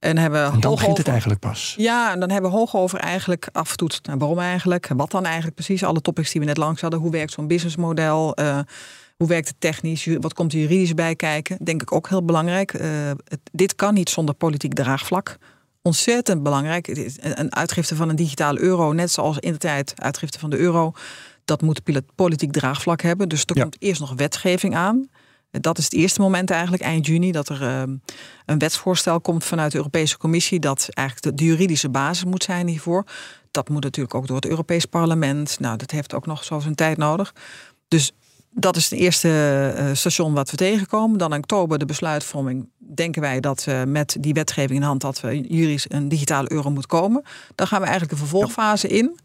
En hebben En dan hoog begint het eigenlijk pas. Ja, en dan hebben we hoog over eigenlijk afgetoetst. Nou, waarom eigenlijk? Wat dan eigenlijk precies? Alle topics die we net langs hadden. Hoe werkt zo'n businessmodel? Eh, hoe werkt het technisch? Wat komt er juridisch bij kijken? Denk ik ook heel belangrijk. Eh, het- dit kan niet zonder politiek draagvlak. Ontzettend belangrijk. Een uitgifte van een digitale euro, net zoals in de tijd uitgifte van de euro, dat moet politiek draagvlak hebben. Dus er Ja. komt eerst nog wetgeving aan. Dat is het eerste moment eigenlijk, eind juni, dat er eh, een wetsvoorstel komt vanuit de Europese Commissie. Dat eigenlijk de, de juridische basis moet zijn hiervoor. Dat moet natuurlijk ook door het Europees Parlement. Nou, dat heeft ook nog zo zijn tijd nodig. Dus dat is het eerste eh, station wat we tegenkomen. Dan in oktober de besluitvorming. Denken wij dat eh, met die wetgeving in hand dat we juridisch een digitale euro moet komen. Dan gaan we eigenlijk een vervolgfase in.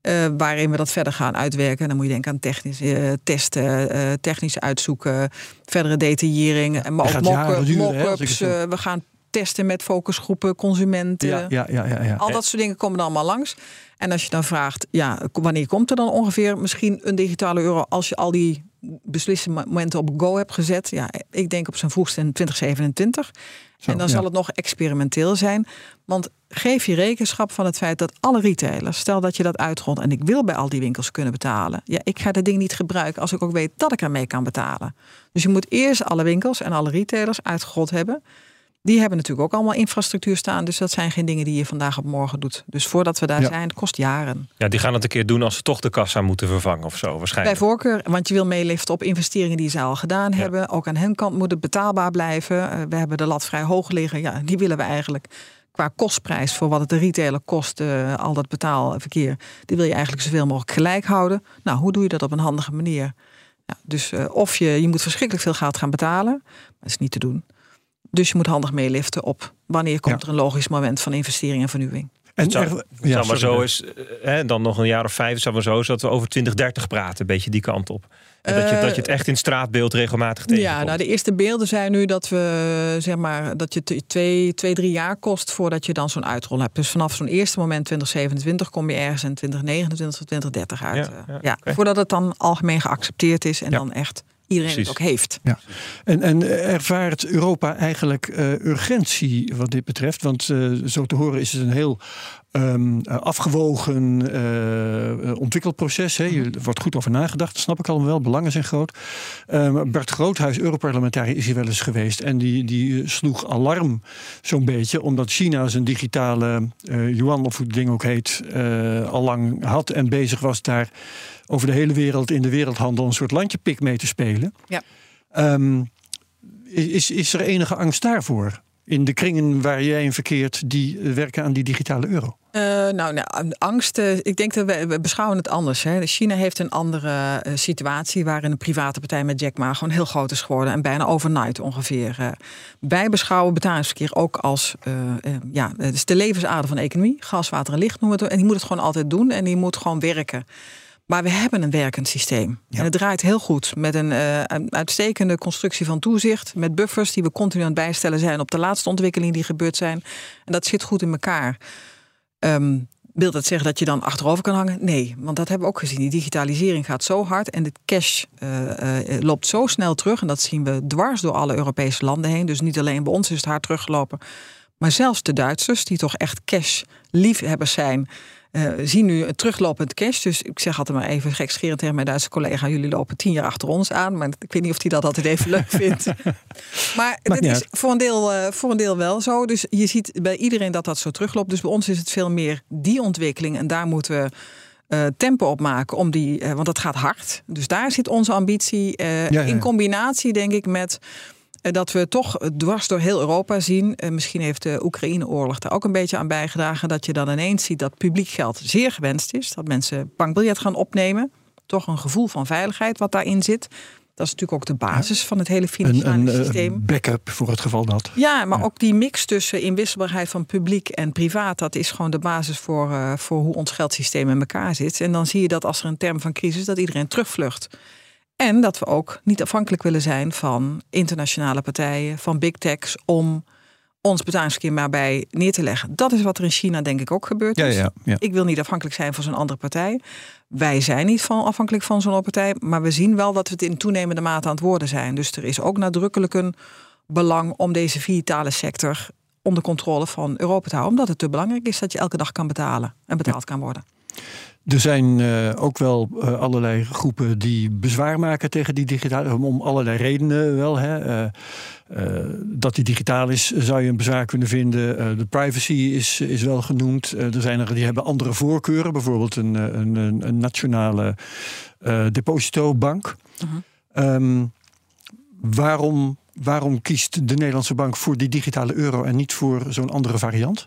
Eh, waarin we dat verder gaan uitwerken. Dan moet je denken aan technische eh, testen, eh, technisch uitzoeken, verdere detaillering. En maar ook mock- mock-ups. we gaan testen met focusgroepen, consumenten. Ja, ja, ja, ja, ja. Al dat soort dingen komen er allemaal langs. En als je dan vraagt, ja, wanneer komt er dan ongeveer misschien een digitale euro als je al die beslissingen op go hebt gezet? Ja, ik denk op zijn vroegste in 2027. en dan zal het nog experimenteel zijn. Want geef je rekenschap van het feit dat alle retailers, stel dat je dat uitrolt en ik wil bij al die winkels kunnen betalen. Ja, ik ga dat ding niet gebruiken als ik ook weet dat ik ermee kan betalen. Dus je moet eerst alle winkels en alle retailers uitgerold hebben. Die hebben natuurlijk ook allemaal infrastructuur staan. Dus dat zijn geen dingen die je vandaag op morgen doet. Dus voordat we daar zijn, kost jaren. Ja, die gaan het een keer doen als ze toch de kassa moeten vervangen of zo waarschijnlijk. Bij voorkeur, want je wil meeliften op investeringen die ze al gedaan hebben. Ook aan hen kant moet het betaalbaar blijven. Eh, we hebben de lat vrij hoog liggen. Ja, die willen we eigenlijk qua kostprijs voor wat het de retailer kost, uh, al dat betaalverkeer, die wil je eigenlijk zoveel mogelijk gelijk houden. Nou, hoe doe je dat op een handige manier? Ja, dus uh, of je, je moet verschrikkelijk veel geld gaan betalen, maar dat is niet te doen. Dus je moet handig meeliften op wanneer komt er een logisch moment van investering en vernieuwing. En zou, ja, maar zo is, eh, hè, dan nog een jaar of vijf, zou maar zo, zodat we over 2030 praten, een beetje die kant op. En dat, je, dat je het echt in straatbeeld regelmatig tegenkomt. Ja, nou de eerste beelden zijn nu dat we zeg maar dat je twee, twee drie jaar kost voordat je dan zo'n uitrol hebt. Dus vanaf zo'n eerste moment 2027 kom je ergens in 2029 2030 uit. Ja, ja, ja Voordat het dan algemeen geaccepteerd is en dan echt iedereen het ook heeft. Ja. En, en ervaart Europa eigenlijk uh, urgentie wat dit betreft? Want uh, zo te horen is het een heel um, afgewogen uh, ontwikkelproces. Hè. Er wordt goed over nagedacht, dat snap ik allemaal wel. Belangen zijn groot. Um, Bert Groothuis, Europarlementariër, is hier wel eens geweest. En die, die sloeg alarm zo'n beetje. Omdat China zijn digitale yuan, of hoe het ding ook heet, al lang had. En bezig was daar over de hele wereld in de wereldhandel een soort landjepik mee te spelen. Ja. Um, is, is er enige angst daarvoor? In de kringen waar jij in verkeert, die werken aan die digitale euro? Uh, nou, nou, angst. ik denk dat we, we, beschouwen het anders. Hè. China heeft een andere uh, situatie waarin een private partij met Jack Ma gewoon heel groot is geworden en bijna overnight ongeveer. Wij beschouwen betalingsverkeer ook als ja, het is de levensader van de economie. Gas, water en licht noemen we het. En die moet het gewoon altijd doen en die moet gewoon werken. Maar we hebben een werkend systeem. En het draait heel goed. Met een, uh, een, uitstekende constructie van toezicht. Met buffers die we continu aan het bijstellen zijn op de laatste ontwikkelingen die gebeurd zijn. En dat zit goed in elkaar. Um, wil dat zeggen dat je dan achterover kan hangen? Nee, want dat hebben we ook gezien. Die digitalisering gaat zo hard en de cash uh, uh, loopt zo snel terug. En dat zien we dwars door alle Europese landen heen. Dus niet alleen bij ons is het hard teruggelopen. Maar zelfs de Duitsers, die toch echt cash liefhebbers zijn uh, zien nu een teruglopend cash. Dus ik zeg altijd maar even gekscherend tegen mijn Duitse collega: jullie lopen tien jaar achter ons aan. Maar ik weet niet of hij dat altijd even leuk vindt. [LAUGHS] maar dit is voor een, deel, uh, voor een deel wel zo. Dus je ziet bij iedereen dat dat zo terugloopt. Dus bij ons is het veel meer die ontwikkeling. En daar moeten we. Uh, tempo op maken om die, want dat gaat hard. Dus daar zit onze ambitie ja, ja. in combinatie, denk ik, met eh, dat we toch dwars door heel Europa zien. Eh, misschien heeft de Oekraïne-oorlog daar ook een beetje aan bijgedragen. Dat je dan ineens ziet dat publiek geld zeer gewenst is. Dat mensen bankbiljet gaan opnemen. Toch een gevoel van veiligheid wat daarin zit. Dat is natuurlijk ook de basis van het hele financiële een, een, systeem. Een backup voor het geval dat. Ja, maar ook die mix tussen inwisselbaarheid van publiek en privaat, dat is gewoon de basis voor, uh, voor hoe ons geldsysteem in elkaar zit. En dan zie je dat als er een term van crisis, dat iedereen terugvlucht. En dat we ook niet afhankelijk willen zijn van internationale partijen, van big techs, om ons betalingsverkeer maar bij neer te leggen. Dat is wat er in China denk ik ook gebeurt. Ja, ja, ja. Ik wil niet afhankelijk zijn van zo'n andere partij. Wij zijn niet van, afhankelijk van zo'n partij, maar we zien wel dat we het in toenemende mate aan het worden zijn. Dus er is ook nadrukkelijk een belang om deze vitale sector onder controle van Europa te houden, omdat het te belangrijk is dat je elke dag kan betalen en betaald kan worden. Er zijn uh, ook wel uh, allerlei groepen die bezwaar maken tegen die digitale, om allerlei redenen wel. Hè. Uh, dat die digitaal is, zou je een bezwaar kunnen vinden. de privacy is, is wel genoemd. er zijn er die hebben andere voorkeuren, bijvoorbeeld een, een, een nationale depositobank. -huh. um, waarom, waarom kiest de Nederlandse bank voor die digitale euro en niet voor zo'n andere variant?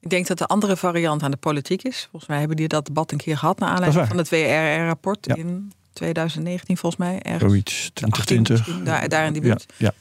Ik denk dat de andere variant aan de politiek is. Volgens mij hebben die dat debat een keer gehad naar aanleiding van het WRR-rapport in 2019, volgens mij. Ergens. Zoiets, 2020. daar, daar in die buurt. Ja, In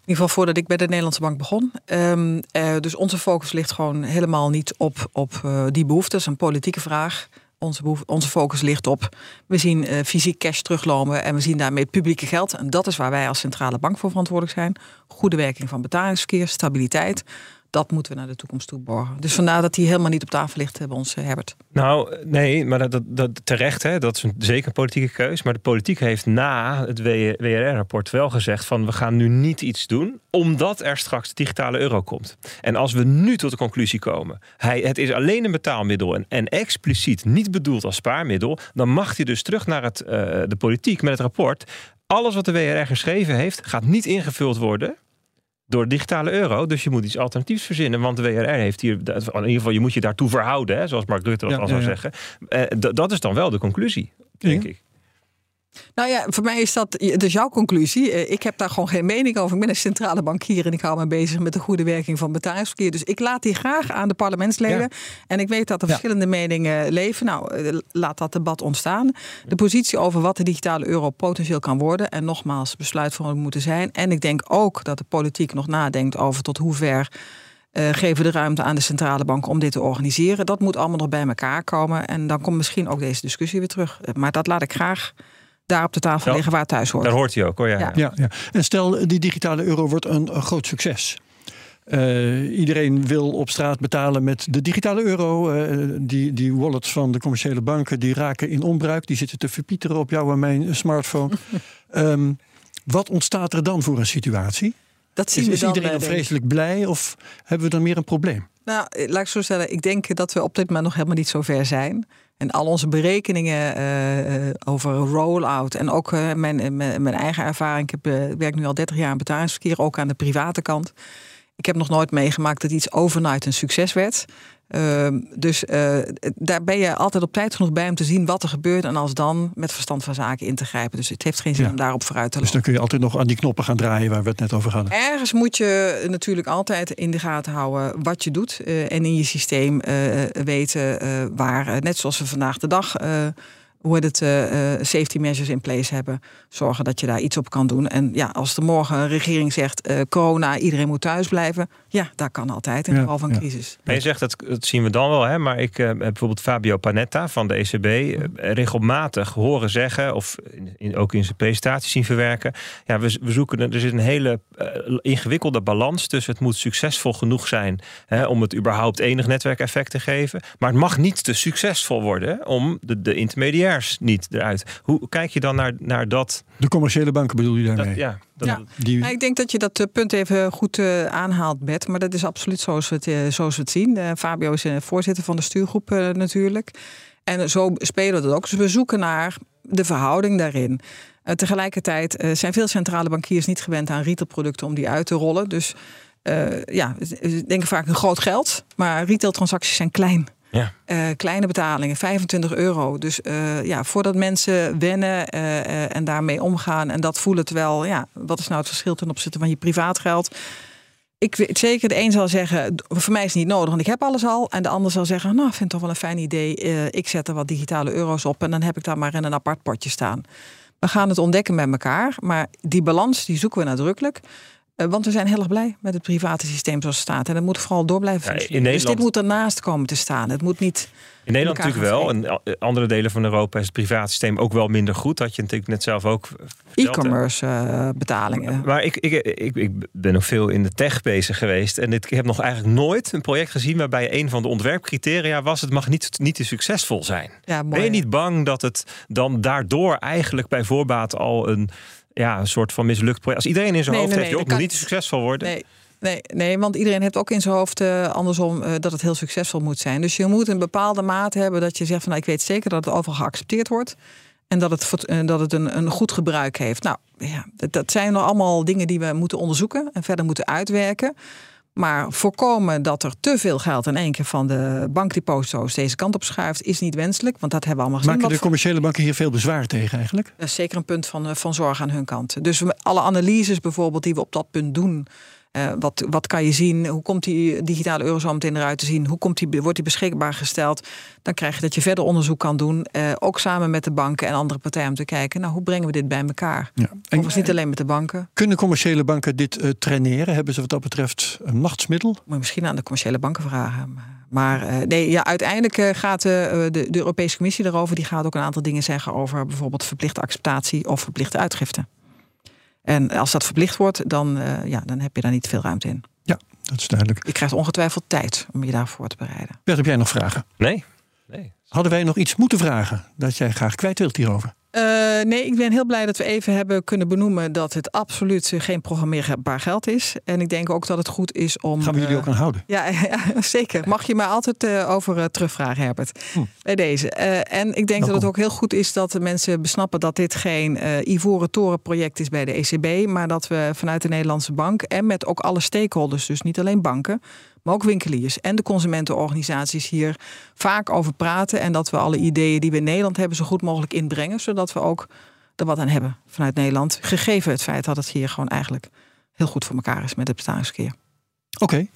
ieder geval voordat ik bij de Nederlandse Bank begon. Um, uh, dus onze focus ligt gewoon helemaal niet op, op uh, die behoefte. Dat is een politieke vraag. Onze, onze focus ligt op. We zien uh, fysiek cash teruglopen en we zien daarmee het publieke geld. En dat is waar wij als centrale bank voor verantwoordelijk zijn. Goede werking van betalingsverkeer, stabiliteit dat moeten we naar de toekomst toe borgen. Dus vandaar dat die helemaal niet op tafel ligt hebben ons, eh, Herbert. Nou, nee, maar dat, dat, terecht, hè, dat is een, zeker een politieke keus. Maar de politiek heeft na het WRR-rapport wel gezegd van we gaan nu niet iets doen, omdat er straks de digitale euro komt. En als we nu tot de conclusie komen, hij, het is alleen een betaalmiddel en, en expliciet niet bedoeld als spaarmiddel, dan mag hij dus terug naar het, uh, de politiek met het rapport. Alles wat de WRR geschreven heeft, gaat niet ingevuld worden door digitale euro. Dus je moet iets alternatiefs verzinnen. Want de WRR heeft hier, in ieder geval, je moet je daartoe verhouden, hè, zoals Mark Rutte dat al zou zeggen. Uh, dat is dan wel de conclusie, denk ik. Nou ja, voor mij is dat dus jouw conclusie. Eh, ik heb daar gewoon geen mening over. Ik ben een centrale bankier en ik hou me bezig met de goede werking van betalingsverkeer. Dus ik laat die graag aan de parlementsleden. En ik weet dat er verschillende meningen leven. Nou, eh, laat dat debat ontstaan. De positie over wat de digitale euro potentieel kan worden. En nogmaals, besluitvorming moeten zijn. En ik denk ook dat de politiek nog nadenkt over tot hoever. Uh, geven de ruimte aan de centrale bank om dit te organiseren. Dat moet allemaal nog bij elkaar komen. En dan komt misschien ook deze discussie weer terug. Maar dat laat ik graag daar op de tafel liggen waar het thuis hoort. Daar hoort hij ook hoor. Ja. Ja. ja. En stel, die digitale euro wordt een, groot succes. Uh, iedereen wil op straat betalen met de digitale euro. Uh, die, die wallets van de commerciële banken die raken in onbruik. Die zitten te verpieteren op jou en mijn smartphone. um, [LAUGHS] wat ontstaat er dan voor een situatie? Dat zien is, we is iedereen dan vreselijk blij of hebben we dan meer een probleem? Nou, laat ik zo stellen. Ik denk dat we op dit moment nog helemaal niet zo ver zijn. En al onze berekeningen uh, over roll-out en ook uh, mijn, mijn, mijn, eigen ervaring. Ik heb, werk nu al 30 jaar in betalingsverkeer, ook aan de private kant. Ik heb nog nooit meegemaakt dat iets overnight een succes werd. Ehm, dus uh, daar ben je altijd op tijd genoeg bij om te zien wat er gebeurt. En als dan met verstand van zaken in te grijpen. Dus het heeft geen zin om daarop vooruit te lopen. Dus dan kun je altijd nog aan die knoppen gaan draaien waar we het net over hadden. Ergens moet je natuurlijk altijd in de gaten houden wat je doet. Uh, en in je systeem uh, weten waar, net zoals we vandaag de dag hoe het uh, safety measures in place hebben. Zorgen dat je daar iets op kan doen. En ja, als er morgen een regering zegt uh, corona, iedereen moet thuis blijven. Ja, dat kan altijd in geval van crisis. Maar je zegt dat, dat zien we dan wel, hè? maar ik heb bijvoorbeeld Fabio Panetta van de ECB regelmatig horen zeggen, of in, ook in zijn presentatie zien verwerken. Ja, we, we zoeken, er zit een hele ingewikkelde balans tussen het moet succesvol genoeg zijn hè, om het überhaupt enig netwerkeffect te geven. Maar het mag niet te succesvol worden om de, de intermediair niet eruit. Hoe kijk je dan naar, naar dat? De commerciële banken bedoel je daarmee? Dat, ja, dat, ja. Die... ik denk dat je dat eh, punt even goed uh, aanhaalt, Bert. Maar dat is absoluut zoals we het, uh, zoals we het zien. Fabio is voorzitter van de stuurgroep natuurlijk. En zo spelen we dat ook. Dus we zoeken naar de verhouding daarin. tegelijkertijd zijn veel centrale bankiers niet gewend aan retailproducten om die uit te rollen. Dus ja, we denken vaak een groot geld. Maar retailtransacties zijn klein. Ja. Uh, kleine betalingen, 25 euro. Dus uh, ja, voordat mensen wennen uh, en daarmee omgaan en dat voelen, terwijl, ja, wat is nou het verschil ten opzichte van je privaatgeld? Ik weet zeker, de een zal zeggen, voor mij is het niet nodig, want ik heb alles al. En de ander zal zeggen, nou, vind het toch wel een fijn idee. ik zet er wat digitale euro's op en dan heb ik daar maar in een apart potje staan. We gaan het ontdekken met elkaar, maar die balans die zoeken we nadrukkelijk. Eh, want we zijn heel erg blij met het private systeem zoals het staat. En dat moet vooral door blijven ja, Dus dit moet ernaast komen te staan. Het moet niet... In Nederland natuurlijk wel. En eh, andere delen van Europa is het private systeem ook wel minder goed. Dat je natuurlijk net zelf ook. E-commerce uh, betalingen. Maar, ik, ik, ik, ik, ben nog veel in de tech bezig geweest. En ik heb nog eigenlijk nooit een project gezien waarbij een van de ontwerpcriteria was: het mag niet, niet te succesvol zijn. Ja, ben je niet bang dat het dan daardoor eigenlijk bij voorbaat al een ja, een soort van mislukt project. Als iedereen in zijn hoofd heeft, joh, moet niet succesvol worden. Nee. Nee, nee, want iedereen heeft ook in zijn hoofd uh, andersom uh, dat het heel succesvol moet zijn. Dus je moet een bepaalde mate hebben dat je zegt van nou, ik weet zeker dat het overal geaccepteerd wordt. En dat het, uh, dat het een, een goed gebruik heeft. Nou ja, dat, dat zijn nog allemaal dingen die we moeten onderzoeken en verder moeten uitwerken. Maar voorkomen dat er te veel geld in één keer van de bankdeposito's deze kant op schuift, is niet wenselijk. Want dat hebben we allemaal gezien. Maken de commerciële banken hier veel bezwaar tegen eigenlijk? Dat is zeker een punt van, eh, van zorg aan hun kant. Dus alle analyses bijvoorbeeld die we op dat punt doen. Uh, wat, wat kan je zien? Hoe komt die digitale euro zo meteen eruit te zien? Hoe komt die, wordt die beschikbaar gesteld? Dan krijg je dat je verder onderzoek kan doen. Uh, ook samen met de banken en andere partijen om te kijken. Nou, hoe brengen we dit bij elkaar? Ja. En, niet alleen met de banken. Kunnen commerciële banken dit uh, traineren? Hebben ze wat dat betreft een machtsmiddel? Moet je misschien aan de commerciële banken vragen. Maar nee, ja, uiteindelijk gaat de, de, de Europese Commissie erover. Die gaat ook een aantal dingen zeggen over bijvoorbeeld verplichte acceptatie of verplichte uitgifte. En als dat verplicht wordt, dan, uh, ja, dan heb je daar niet veel ruimte in. Ja, dat is duidelijk. Je krijgt ongetwijfeld tijd om je daarvoor te bereiden. Bert, heb jij nog vragen? Nee. nee. Hadden wij nog iets moeten vragen dat jij graag kwijt wilt hierover? Uh, nee, ik ben heel blij dat we even hebben kunnen benoemen dat het absoluut geen programmeerbaar geld is. En ik denk ook dat het goed is om. Gaan we jullie uh, ook aan houden? Ja, [LAUGHS] ja, zeker. Mag je me altijd uh, over terugvragen, Herbert. Hm. Bij deze. en ik denk dat het ook heel goed is dat de mensen besnappen dat dit geen Ivoren Toren project is bij de ECB. Maar dat we vanuit de Nederlandse bank en met ook alle stakeholders, dus niet alleen banken maar ook winkeliers en de consumentenorganisaties hier vaak over praten. En dat we alle ideeën die we in Nederland hebben zo goed mogelijk inbrengen. Zodat we ook er wat aan hebben vanuit Nederland. Gegeven het feit dat het hier gewoon eigenlijk heel goed voor elkaar is met het betalingsverkeer. Oké.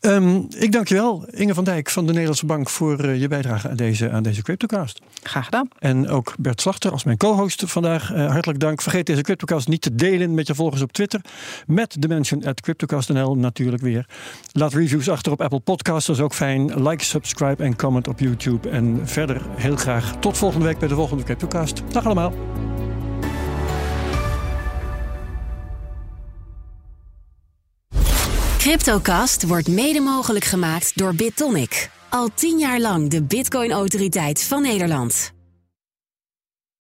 Okay. Um, ik dank je wel, Inge van Dijk van de Nederlandse Bank, voor uh, je bijdrage aan deze, aan deze CryptoCast. Graag gedaan. En ook Bert Slachter als mijn co-host vandaag. Uh, hartelijk dank. Vergeet deze CryptoCast niet te delen met je volgers op Twitter. Met de mention at CryptoCast.nl natuurlijk weer. Laat reviews achter op Apple Podcasts, dat is ook fijn. Like, subscribe en comment op YouTube. En verder heel graag tot volgende week bij de volgende CryptoCast. Dag allemaal. CryptoCast wordt mede mogelijk gemaakt door BitTonic. Al tien jaar lang de Bitcoin-autoriteit van Nederland.